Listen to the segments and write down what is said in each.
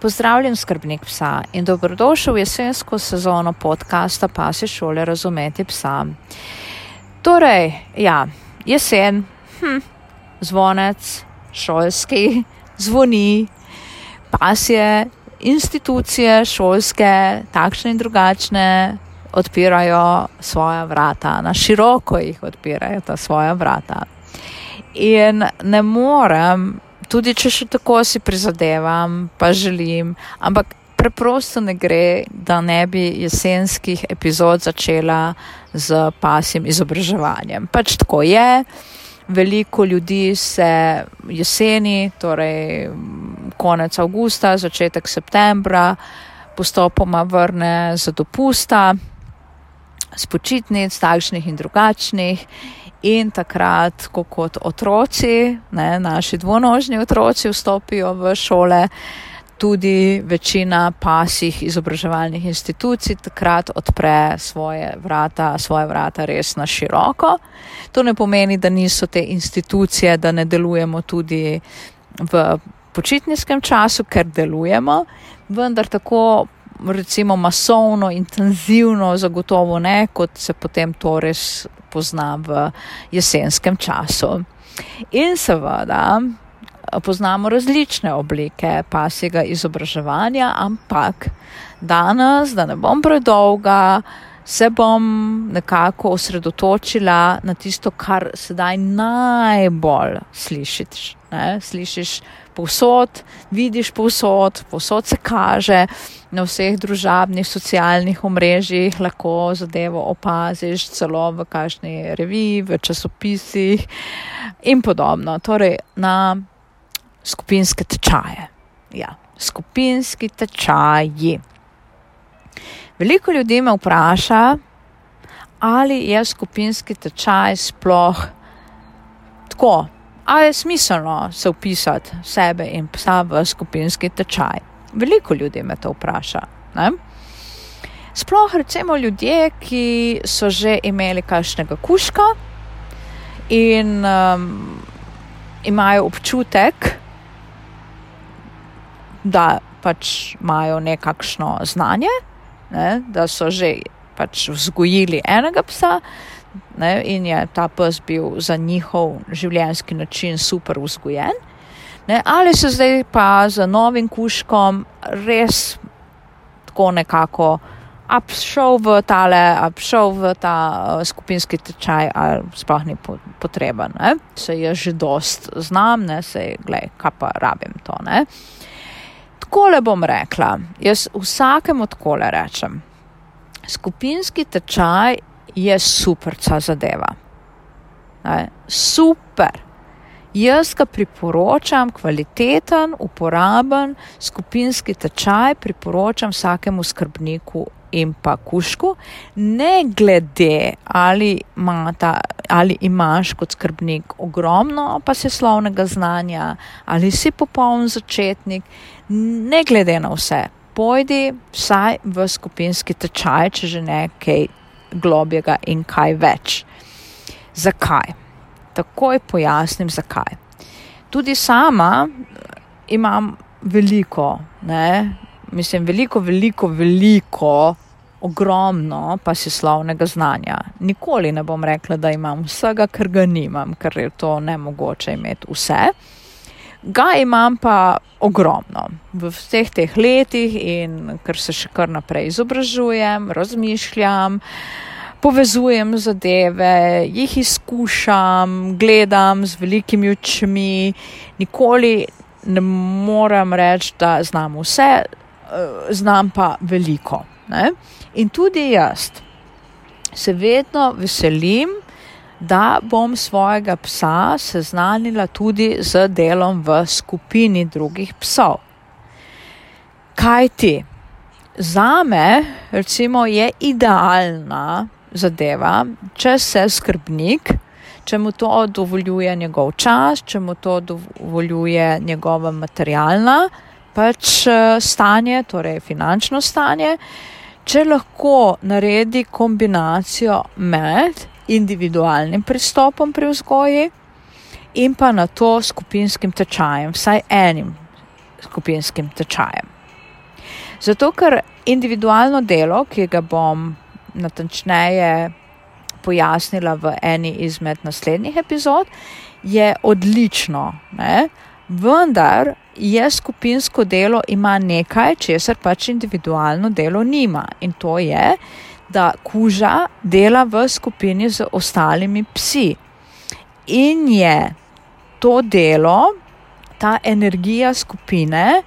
Pozdravljen, skrbnik psa in dobrodošel v jesensko sezono podcasta Pasi šole razumeti psa. Torej, ja, jesen, hm, zvonec, šolski, zvoni, pasje, institucije šolske, takšne in drugačne, odpirajo svoja vrata, na široko jih odpirajo ta svoja vrata. In ne morem, tudi če še tako si prizadevam, pa želim, ampak preprosto ne gre, da ne bi jesenskih epizod začela z pasim izobraževanjem. Pač tako je. Veliko ljudi se jeseni, torej konec avgusta, začetek septembra, postopoma vrne za dopusta, s počitnic, takšnih in drugačnih. In takrat, ko kot otroci, ne, naši dvonožni otroci, vstopijo v šole, tudi večina pasih izobraževalnih institucij takrat odpre svoje vrata, svoje vrata res na široko. To ne pomeni, da niso te institucije, da ne delujemo tudi v počitniškem času, ker delujemo, vendar tako recimo masovno, intenzivno, zagotovo ne, kot se potem to res pozna v jesenskem času. In seveda poznamo različne oblike pasjega izobraževanja, ampak danes, da ne bom predolga, se bom nekako osredotočila na tisto, kar sedaj najbolj slišiš. Ne? Slišiš povsod, vidiš povsod, povsod se kaže, na vseh družabnih, socialnih omrežjih lahko zadevo opaziš, celo v kažni reviji, v časopisih in podobno. Torej, na skupinske tečaje. Ja, skupinski tečaji. Veliko ljudi me vpraša, ali je skupinski tečaj sploh tako, ali je smiselno se upisati sebe in psa v skupinski tečaj. Veliko ljudi me to vpraša. Ne? Sploh recimo ljudje, ki so že imeli kakšnega kuška in um, imajo občutek, da pač imajo nekakšno znanje, ne, da so že pač vzgojili enega psa ne, in je ta pes bil za njihov življenjski način super vzgojen. Ne, ali se zdaj pa z novim kuškom res tako nekako šel v tale, šel v ta uh, skupinski tečaj, ali sploh ni potreben. Ne. Se je že dost znam, ne, se je, kaj pa rabim to. Ne. Takole bom rekla, jaz vsakemu takole rečem. Skupinski tečaj je super zadeva. Ne, super. Jaz ga priporočam, kvaliteten, uporaben skupinski tečaj, priporočam vsakemu skrbniku in pa kušku, ne glede ali, ta, ali imaš kot skrbnik ogromno pasjeslovnega znanja ali si popoln začetnik, ne glede na vse. Pojdi vsaj v skupinski tečaj, če že nekaj globjega in kaj več. Zakaj? Takoj pojasnim, zakaj. Tudi sama imam veliko, ne? mislim, veliko, veliko, veliko ogromno pasislovnega znanja. Nikoli ne bom rekla, da imam vsega, ker ga nimam, ker je to nemogoče imeti vse. Ga imam pa ogromno v vseh teh letih in ker se še kar naprej izobražujem, razmišljam, povezujem zadeve, jih izkušam, gledam z velikimi očmi, nikoli ne morem reči, da znam vse, eh, znam pa veliko. Ne? In tudi jaz se vedno veselim, da bom svojega psa seznanila tudi z delom v skupini drugih psov. Kaj ti? Za me, recimo, je idealna zadeva, če se skrbnik, če mu to dovoljuje njegov čas, če mu to dovoljuje njegova materialna pač eh, stanje, torej finančno stanje, če lahko naredi kombinacijo med individualnim pristopom pri vzgoji in pa na to skupinskim tečajem, vsaj enim skupinskim tečajem. Zato, ker individualno delo, ki ga bom natančneje pojasnila v eni izmed naslednjih epizod, je odlično. Ne? Vendar je skupinsko delo ima nekaj, česar pač individualno delo nima. In to je, da kuža dela v skupini z ostalimi psi. In je to delo, ta energija skupine,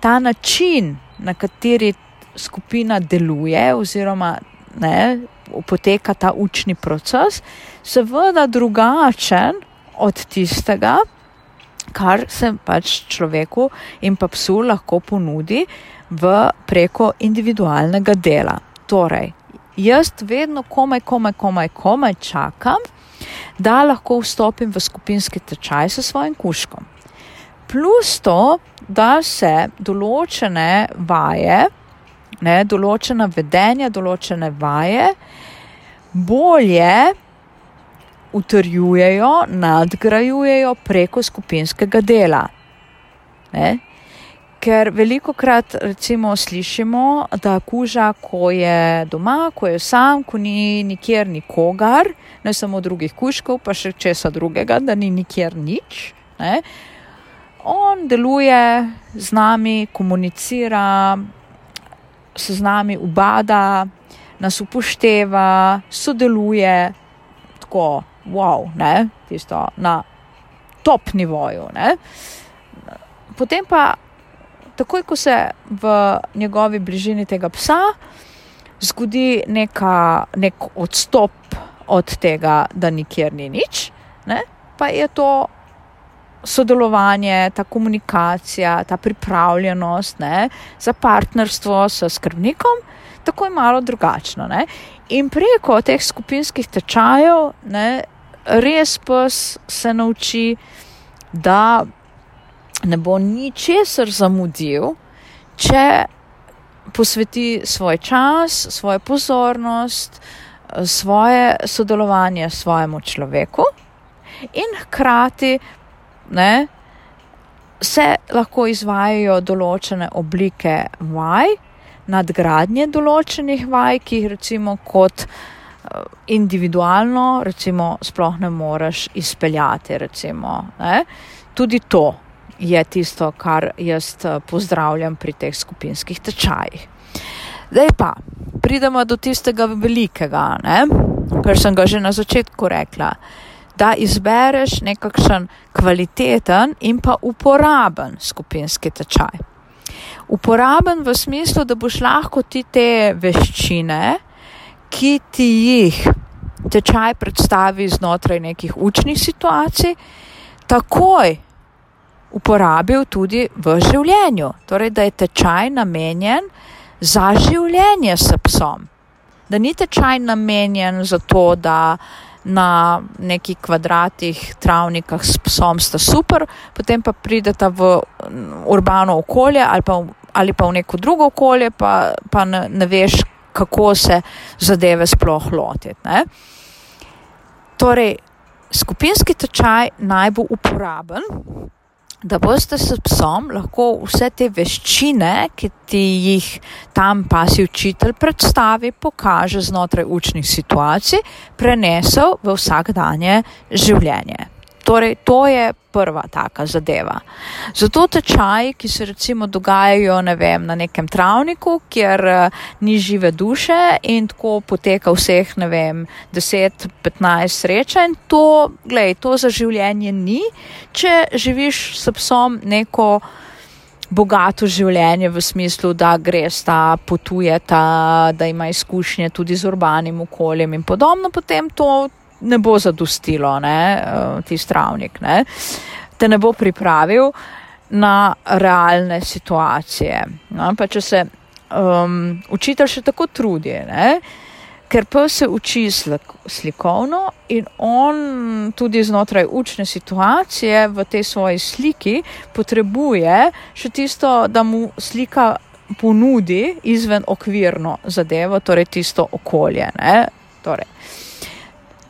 ta način, na kateri skupina deluje, oziroma ne, poteka ta učni proces, seveda drugačen od tistega, kar se pač človeku in pa psu lahko ponudi v preko individualnega dela. Torej, jaz vedno komaj, komaj, komaj, komaj čakam, da lahko vstopim v skupinski tečaj s svojim kuškom. Plus to, da se določene vaje, ne, določena vedenja, določene vaje bolje utrjujejo, nadgrajujejo preko skupinskega dela. Ne? Ker veliko krat recimo slišimo, da kuža, ko je doma, ko je sam, ko ni nikjer nikogar, ne samo drugih kužkov, pa še česa drugega, da ni nikjer nič. Ne? On deluje z nami, komunicira, se z nami ubada, nas upošteva, sodeluje tako wow, ne, tisto na top nivoju. Ne. Potem pa, takoj ko se v njegovi bližini tega psa zgodi neka, nek odstop od tega, da nikjer ni nič, ne, pa je to sodelovanje, ta komunikacija, ta pripravljenost ne, za partnerstvo s skrbnikom tako je malo drugačno. Ne? In preko teh skupinskih tečajev ne, res pa se nauči, da ne bo ničesar zamudil, če posveti svoj čas, svojo pozornost, svoje sodelovanje svojemu človeku in hkrati ne, se lahko izvajajo določene oblike vaj, nadgradnje določenih vaj, ki jih recimo kot eh, individualno recimo sploh ne moreš izpeljati. Recimo, Tudi to je tisto, kar jaz eh, pozdravljam pri teh skupinskih tečajih. Zdaj pa pridemo do tistega velikega, ne? kar sem ga že na začetku rekla. Da izbereš nekakšen kvaliteten in pa uporaben skupinski tečaj uporaben v smislu, da boš lahko ti te veščine, ki ti jih tečaj predstavi znotraj nekih učnih situacij, takoj uporabil tudi v življenju. Torej, da je tečaj namenjen za življenje s psom. Da ni tečaj namenjen za to, da na nekih kvadratih travnikah s psom sta super, potem pa prideta v urbano okolje ali pa, ali pa v neko drugo okolje, pa, pa ne, ne veš, kako se zadeve sploh lotiti. Torej, skupinski tečaj naj bo uporaben da boste s psom lahko vse te veščine, ki ti jih tam pasi učitelj predstavi, pokaže znotraj učnih situacij, prenesel v vsakdanje življenje. Torej, to je prva taka zadeva. Zato tečaji, ki se recimo dogajajo ne vem, na nekem travniku, kjer uh, ni žive duše in tako poteka vseh, ne vem, 10-15 srečanj, to, glej, to za življenje ni, če živiš s psom neko bogato življenje v smislu, da greš ta, potujeta, da ima izkušnje tudi z urbanim okoljem in podobno, potem to ne bo zadostilo, ne, eh, ti stravnik, ne, te ne bo pripravil na realne situacije. No, pa če se um, učitelj še tako trudi, ne, ker pa se uči slik, slikovno in on tudi znotraj učne situacije v tej svoji sliki potrebuje še tisto, da mu slika ponudi izven okvirno zadevo, torej tisto okolje. Ne, torej.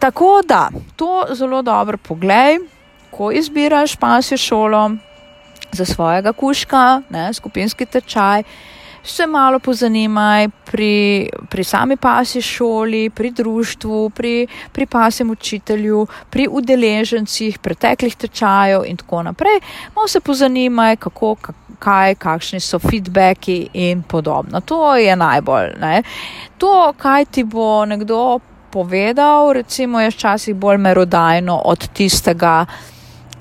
Tako da to zelo dobro poglej, ko izbiraš pasjo šolo za svojega kuška, ne, skupinski tečaj. se malo pozanimaj pri, pri sami pasi šoli, pri društvu, pri, pri pasem učitelju, pri udeležencih, preteklih tečajev in tako naprej. Malo se pozanimaj, kako, kaj, kakšni so feedbacki in podobno. To je najbolj. Ne? To, kaj ti bo nekdo povedal, recimo, je včasih bolj merodajno od tistega,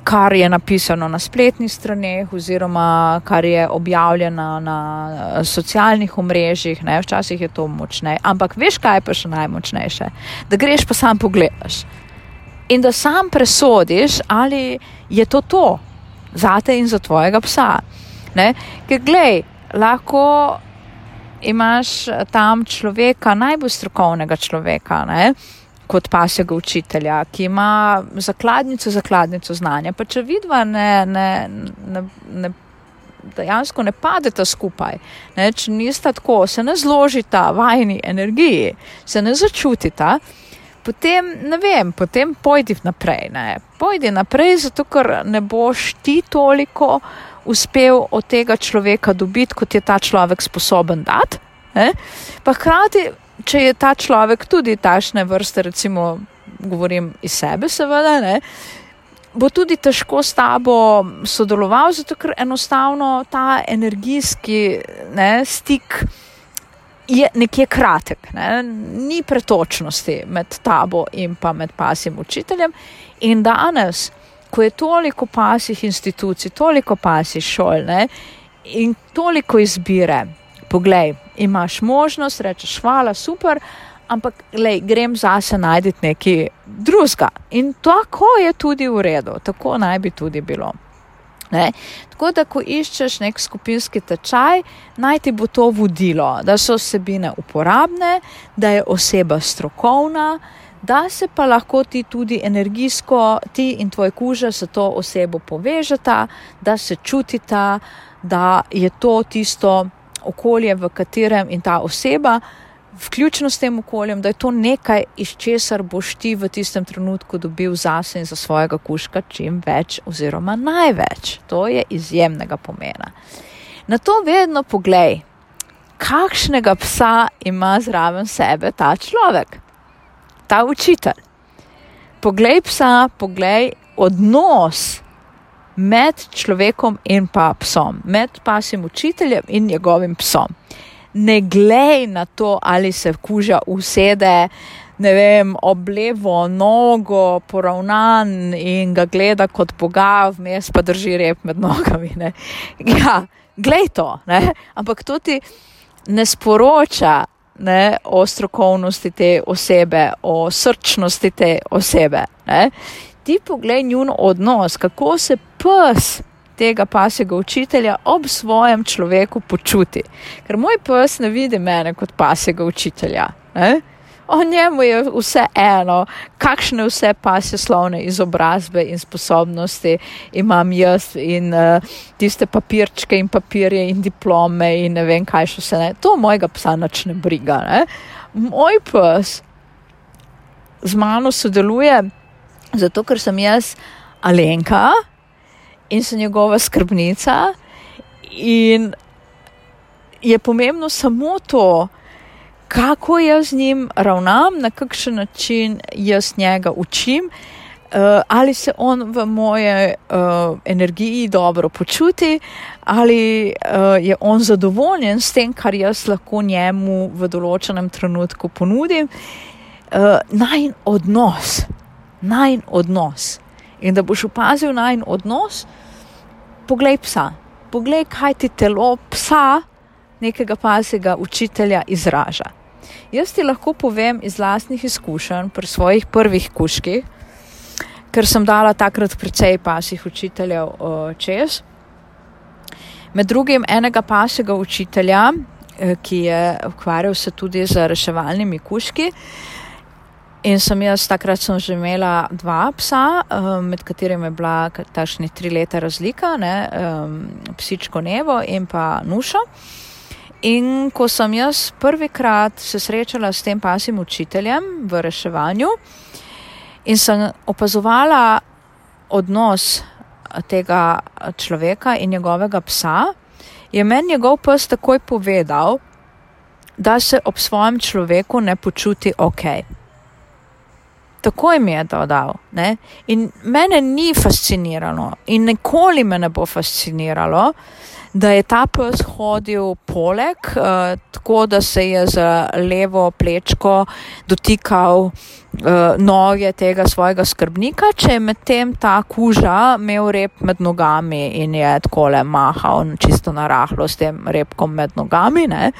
kar je napisano na spletnih straneh oziroma kar je objavljeno na eh, socialnih omrežjih, ne, včasih je to močneje. Ampak veš, kaj je pa še najmočnejše? Da greš pa sam pogledaš in da sam presodiš, ali je to to zate in za tvojega psa. Ne? Ker glej, lahko imaš tam človeka, najbolj strokovnega človeka. Ne? kot pasjega učitelja, ki ima zakladnico, zakladnico znanja. Pa če vidva ne, ne, ne, ne dejansko ne padeta skupaj, ne, če nista tako, se ne zložita vajni energiji, se ne začutita. Potem, ne vem, potem pojdi naprej. Ne. Pojdi naprej, zato ker ne boš ti toliko uspel od tega človeka dobiti, kot je ta človek sposoben dati. Pa hkrati če je ta človek tudi tašne vrste, recimo, govorim iz sebe, seveda, ne, bo tudi težko s tabo sodeloval, zato ker enostavno ta energijski ne, stik je nekje kratek, ne, ni pretočnosti med tabo in pa med pasjem učiteljem. In danes, ko je toliko pasjih institucij, toliko pasjih šol ne, in toliko izbire, poglej, imaš možnost, rečeš, hvala, super, ampak lej, grem zase najti nekaj drugega. In tako je tudi v redu, tako naj bi tudi bilo. Ne? Tako da, ko iščeš nek skupinski tečaj, naj ti bo to vodilo, da so vsebine uporabne, da je oseba strokovna, da se pa lahko ti tudi energijsko, ti in tvoj kuža s to osebo povežeta, da se čutita, da je to tisto, okolje, v katerem in ta oseba, vključno s tem okoljem, da je to nekaj, iz česar boš ti v tistem trenutku dobil zase in za svojega kuška čim več, oziroma največ. To je izjemnega pomena. Na to vedno poglej, kakšnega psa ima zraven sebe ta človek, ta učitelj. Poglej psa, poglej odnos med človekom in pa psom, med pasim učiteljem in njegovim psom. Ne glej na to, ali se kuža usede, ne vem, oblevo nogo, poravnan in ga gleda kot Boga, vmes pa drži rep med nogami. Ne. Ja, glej to, ne. ampak to ti ne sporoča ne, o strokovnosti te osebe, o srčnosti te osebe. Ne ti poglej njun odnos, kako se pes tega pasjega učitelja ob svojem človeku počuti. Ker moj pes ne vidi mene kot pasjega učitelja. Ne? O njemu je vse eno, kakšne vse pasje slovne izobrazbe in sposobnosti imam jaz in uh, tiste papirčke in papirje in diplome in ne vem kaj še vse ne. To mojega psa nič ne briga. Ne? Moj pes z mano sodeluje zato ker sem jaz Alenka in sem njegova skrbnica, in je pomembno samo to, kako jaz z njim ravnam, na kakšen način jaz njega učim. Uh, ali se on v moje uh, energiji dobro počuti, ali uh, je on zadovoljen s tem, kar jaz lahko njemu v določenem trenutku ponudim. Uh, naj odnos, najn odnos. In da boš opazil najn odnos, poglej psa, poglej, kaj ti telo psa, nekega pasega učitelja, izraža. Jaz ti lahko povem iz vlastnih izkušenj pri svojih prvih kuških, ker sem dala takrat precej pasih učiteljev uh, čez. Med drugim enega pasega učitelja, uh, ki je ukvarjal se tudi z reševalnimi kuški, uh, In sem jaz takrat sem že imela dva psa, um, med katerimi je bila tašni tri leta razlika, ne, um, psičko Nevo in pa Nušo. In ko sem jaz prvikrat se srečala s tem pasim učiteljem v reševanju in sem opazovala odnos tega človeka in njegovega psa je meni njegov pes takoj povedal, da se ob svojem človeku ne počuti ok. Takoj mi je to dal. Ne? In mene ni fasciniralo in nikoli me ne bo fasciniralo, da je ta pes hodil poleg, uh, tako da se je z levo plečko dotikal uh, noge tega svojega skrbnika, če je medtem ta kuža imel rep med nogami in je tako le mahal čisto narahlo s tem repkom med nogami ne?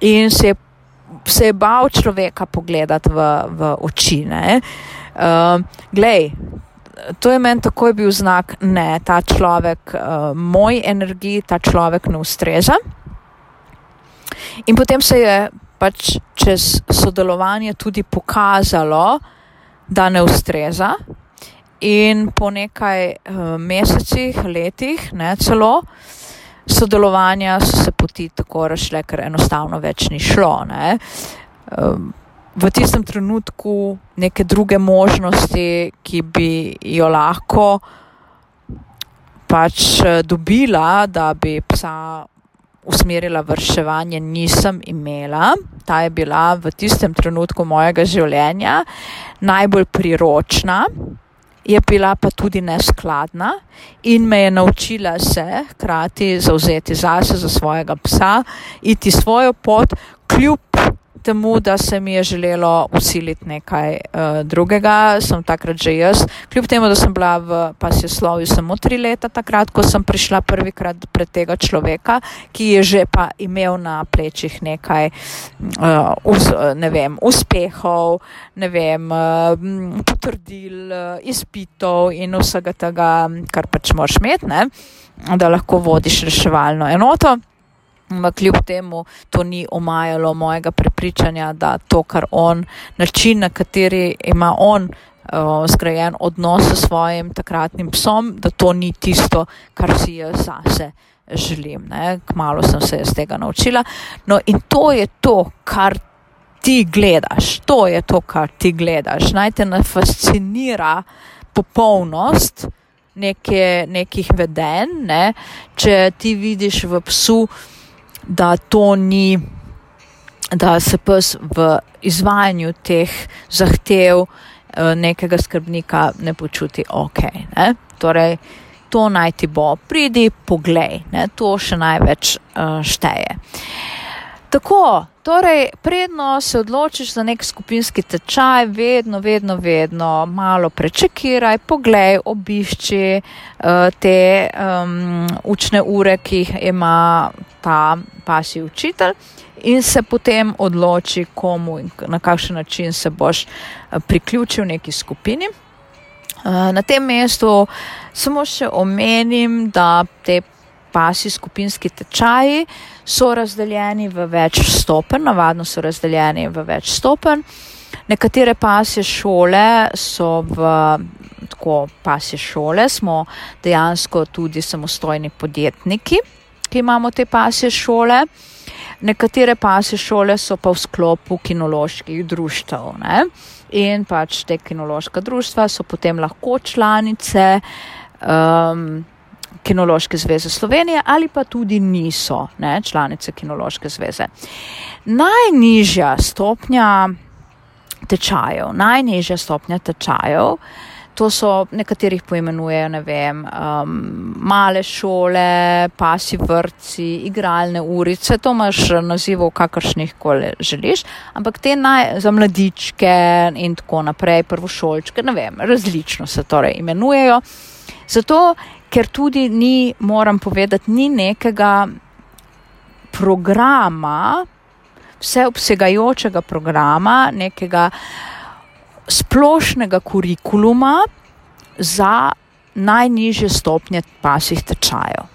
in se je, se je bal človeka pogledati v, v oči. Uh, glej, to je meni takoj bil znak, ne, ta človek, uh, moj energiji, ta človek ne ustreza. In potem se je pač čez sodelovanje tudi pokazalo, da ne ustreza. In po nekaj uh, mesecih, letih, ne celo sodelovanja, so se poti tako rašle, ker enostavno več ni šlo. Ne. Um, v tistem trenutku neke druge možnosti, ki bi jo lahko pač eh, dobila, da bi psa usmerila vrševanje, nisem imela. Ta je bila v tistem trenutku mojega življenja najbolj priročna. Je bila pa tudi neskladna in me je naučila se hkrati zauzeti zase, za svojega psa, iti svojo pot, kljub temu, da se mi je želelo usiliti nekaj uh, drugega, sem takrat že jaz. Kljub temu, da sem bila v pasjeslovju samo tri leta, takrat, ko sem prišla prvikrat pred tega človeka, ki je že pa imel na plečih nekaj uh, us, ne vem, uspehov, ne vem, uh, potrdil, uh, izpitov in vsega tega, kar pač moraš imeti, ne, da lahko vodiš reševalno enoto. Ampak kljub temu to ni omajalo mojega prepričanja, da to, kar on, način, na kateri ima on uh, zgrajen odnos s svojim takratnim psom, da to ni tisto, kar si jaz zase želim. Ne? Kmalo sem se iz tega naučila. No, in to je to, kar ti gledaš, to je to, kar ti gledaš. Naj te ne fascinira popolnost neke, nekih vedenj, ne? če ti vidiš v psu da to ni, da se pes v izvajanju teh zahtev eh, nekega skrbnika ne počuti ok. Ne? Torej, to naj ti bo, pridi, poglej, ne? to še največ uh, šteje. Tako, torej, predno se odločiš za nek skupinski tečaj, vedno, vedno, vedno malo prečekiraj, poglej, obišči uh, te um, učne ure, ki jih ima ta pasji učitelj, in se potem odloči, komu in na kakšen način se boš uh, priključil neki skupini. Uh, na tem mestu samo še omenim, da te pasji skupinski tečaji so razdeljeni v več stopenj, navadno so razdeljeni v več stopenj. Nekatere pasje šole so v tako pasje šole, smo dejansko tudi samostojni podjetniki, ki imamo te pasje šole. Nekatere pasje šole so pa v sklopu kinoloških društev. Ne? In pač te kinološka društva so potem lahko članice. Um, Kinološke zveze Slovenije ali pa tudi niso ne, članice Kinološke zveze. Najnižja stopnja tečajev, najnižja stopnja tečajev, to so nekaterih poimenujejo, ne vem, um, male šole, pasi vrtci, igralne urice, to imaš nazivov kakršnih koli želiš, ampak te naj, za mladičke in tako naprej, prvošolčke, ne vem, različno se torej imenujejo. Zato ker tudi ni, moram povedati, ni nekega programa, vseobsegajočega programa, nekega splošnega kurikuluma za najnižje stopnje pasih tečajev.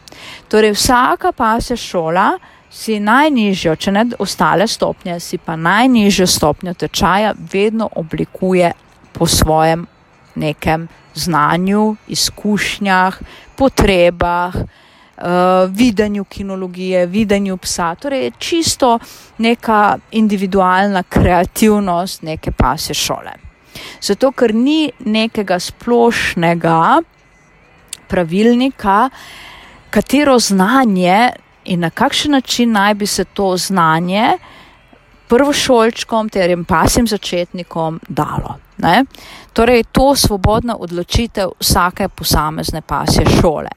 Torej, vsaka pasja šola si najnižjo, če ne ostale stopnje, si pa najnižjo stopnjo tečaja vedno oblikuje po svojem nekem znanju, izkušnjah, potrebah, uh, videnju kinologije, videnju psa. Torej, čisto neka individualna kreativnost neke pase šole. Zato, ker ni nekega splošnega pravilnika, katero znanje in na kakšen način naj bi se to znanje prvošolčkom ter jim pasim začetnikom dalo. Ne? Torej, to svobodna odločitev vsake posamezne pasje šole.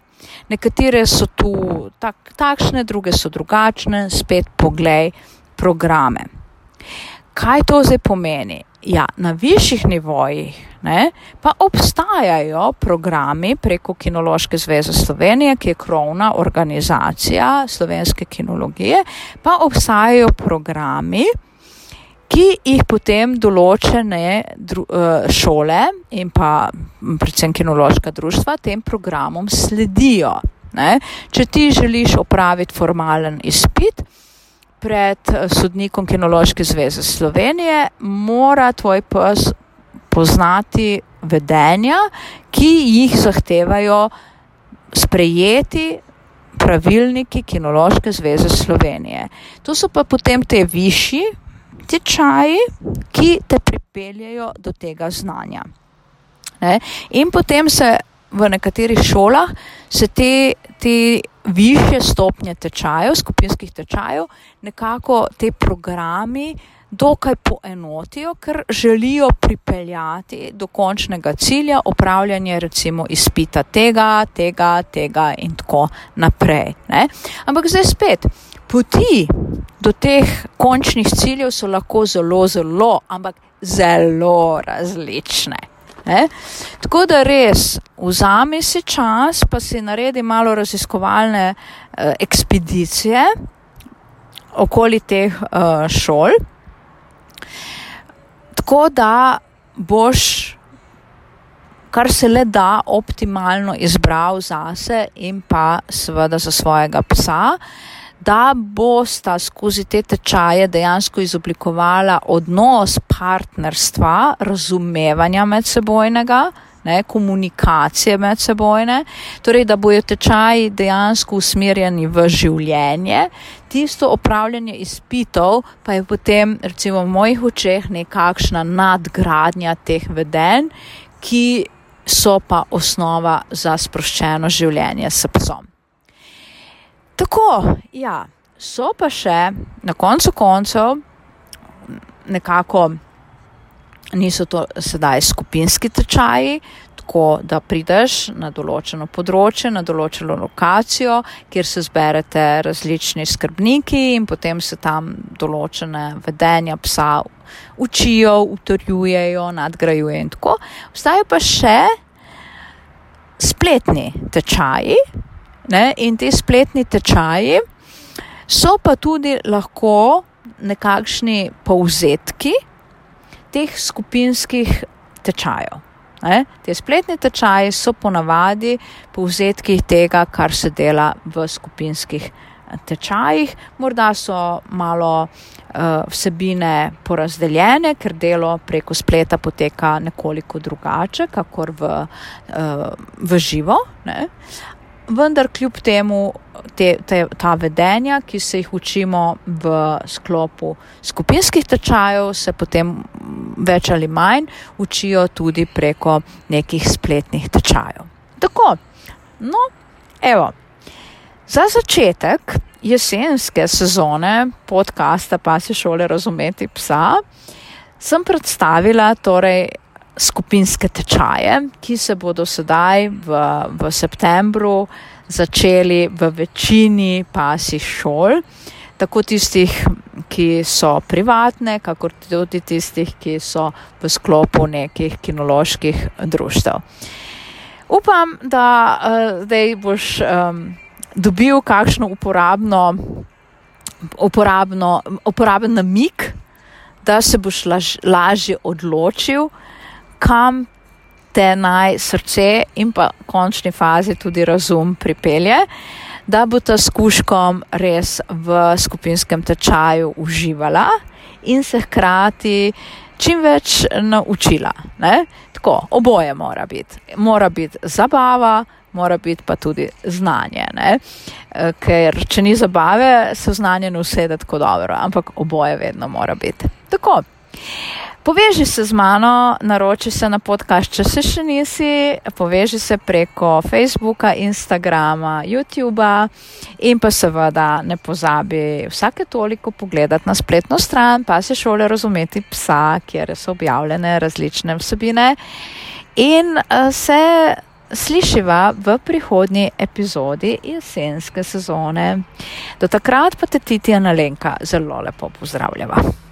Nekatere so tu tak, takšne, druge so drugačne, spet poglej programe. Kaj to zdaj pomeni? Ja, na višjih nivojih ne, pa obstajajo programi preko Kinološke zveze Slovenije, ki je krovna organizacija slovenske kinologije, pa obstajajo programi, ki jih potem določene dru, uh, šole in pa predvsem kinološka društva tem programom sledijo. Ne. Če ti želiš opraviti formalen izpit, pred eh, sodnikom Kinološke zveze Slovenije, mora tvoj pes poznati vedenja, ki jih zahtevajo sprejeti pravilniki Kinološke zveze Slovenije. To so pa potem te višji tečaji, ki te pripeljajo do tega znanja. Ne? In potem se v nekaterih šolah se te, te više stopnje tečajev, skupinskih tečajev, nekako te programi dokaj poenotijo, ker želijo pripeljati do končnega cilja opravljanje recimo izpita tega, tega, tega in tako naprej. Ne? Ampak zdaj spet, poti do teh končnih ciljev so lahko zelo, zelo, ampak zelo različne. Ne? Tako da res vzami si čas, pa si naredi malo raziskovalne uh, ekspedicije okoli teh uh, šol, tako da boš, kar se le da, optimalno izbral zase in pa seveda za svojega psa. Uh, da bosta skozi te tečaje dejansko izoblikovala odnos partnerstva, razumevanja medsebojnega, ne, komunikacije medsebojne, torej da bojo tečaji dejansko usmerjeni v življenje, tisto opravljanje izpitov pa je potem recimo v mojih očeh nekakšna nadgradnja teh vedenj, ki so pa osnova za sproščeno življenje s psom. Tako, ja, so pa še na koncu koncev nekako niso to sedaj skupinski tečaji, tako da prideš na določeno področje, na določeno lokacijo, kjer se zberete različni skrbniki in potem se tam določene vedenja psa učijo, utrjujejo, nadgrajujejo in tako. Vstajajo pa še spletni tečaji, Ne? In ti spletni tečaji so pa tudi lahko nekakšni povzetki teh skupinskih tečajev. Ne? Te spletni tečaji so ponavadi povzetki tega, kar se dela v skupinskih eh, tečajih. Morda so malo uh, vsebine porazdeljene, ker delo preko spleta poteka nekoliko drugače, kakor v, uh, v živo. Ne? Vendar kljub temu te, te, ta vedenja, ki se jih učimo v sklopu skupinskih tečajev, se potem več ali manj učijo tudi preko nekih spletnih tečajev. Tako, no, evo, za začetek jesenske sezone podcasta Pa se šole razumeti psa, sem predstavila torej skupinske tečaje, ki se bodo sedaj v, v septembru začeli v večini pasih šol, tako tistih, ki so privatne, kakor tudi tistih, ki so v sklopu nekih kinoloških društev. Upam, da uh, zdaj boš um, dobil kakšno uporabno, uporabno, uporaben namik, da se boš laž, lažje odločil, kam te naj srce in pa v končni fazi tudi razum pripelje, da bo ta skuškom res v skupinskem tečaju uživala in se hkrati čim več naučila. Ne? Tako, oboje mora biti. Mora biti zabava, mora biti pa tudi znanje. Ne? E, ker če ni zabave, se v znanje ne usede tako dobro, ampak oboje vedno mora biti. Tako. Poveži se z mano, naroči se na podcast, če se še nisi, poveži se preko Facebooka, Instagrama, YouTuba in pa seveda ne pozabi vsake toliko pogledati na spletno stran, pa se šole razumeti psa, kjer so objavljene različne vsebine in uh, se slišiva v prihodnji epizodi jesenske sezone. Do takrat pa te Titi Analenka zelo lepo pozdravljava.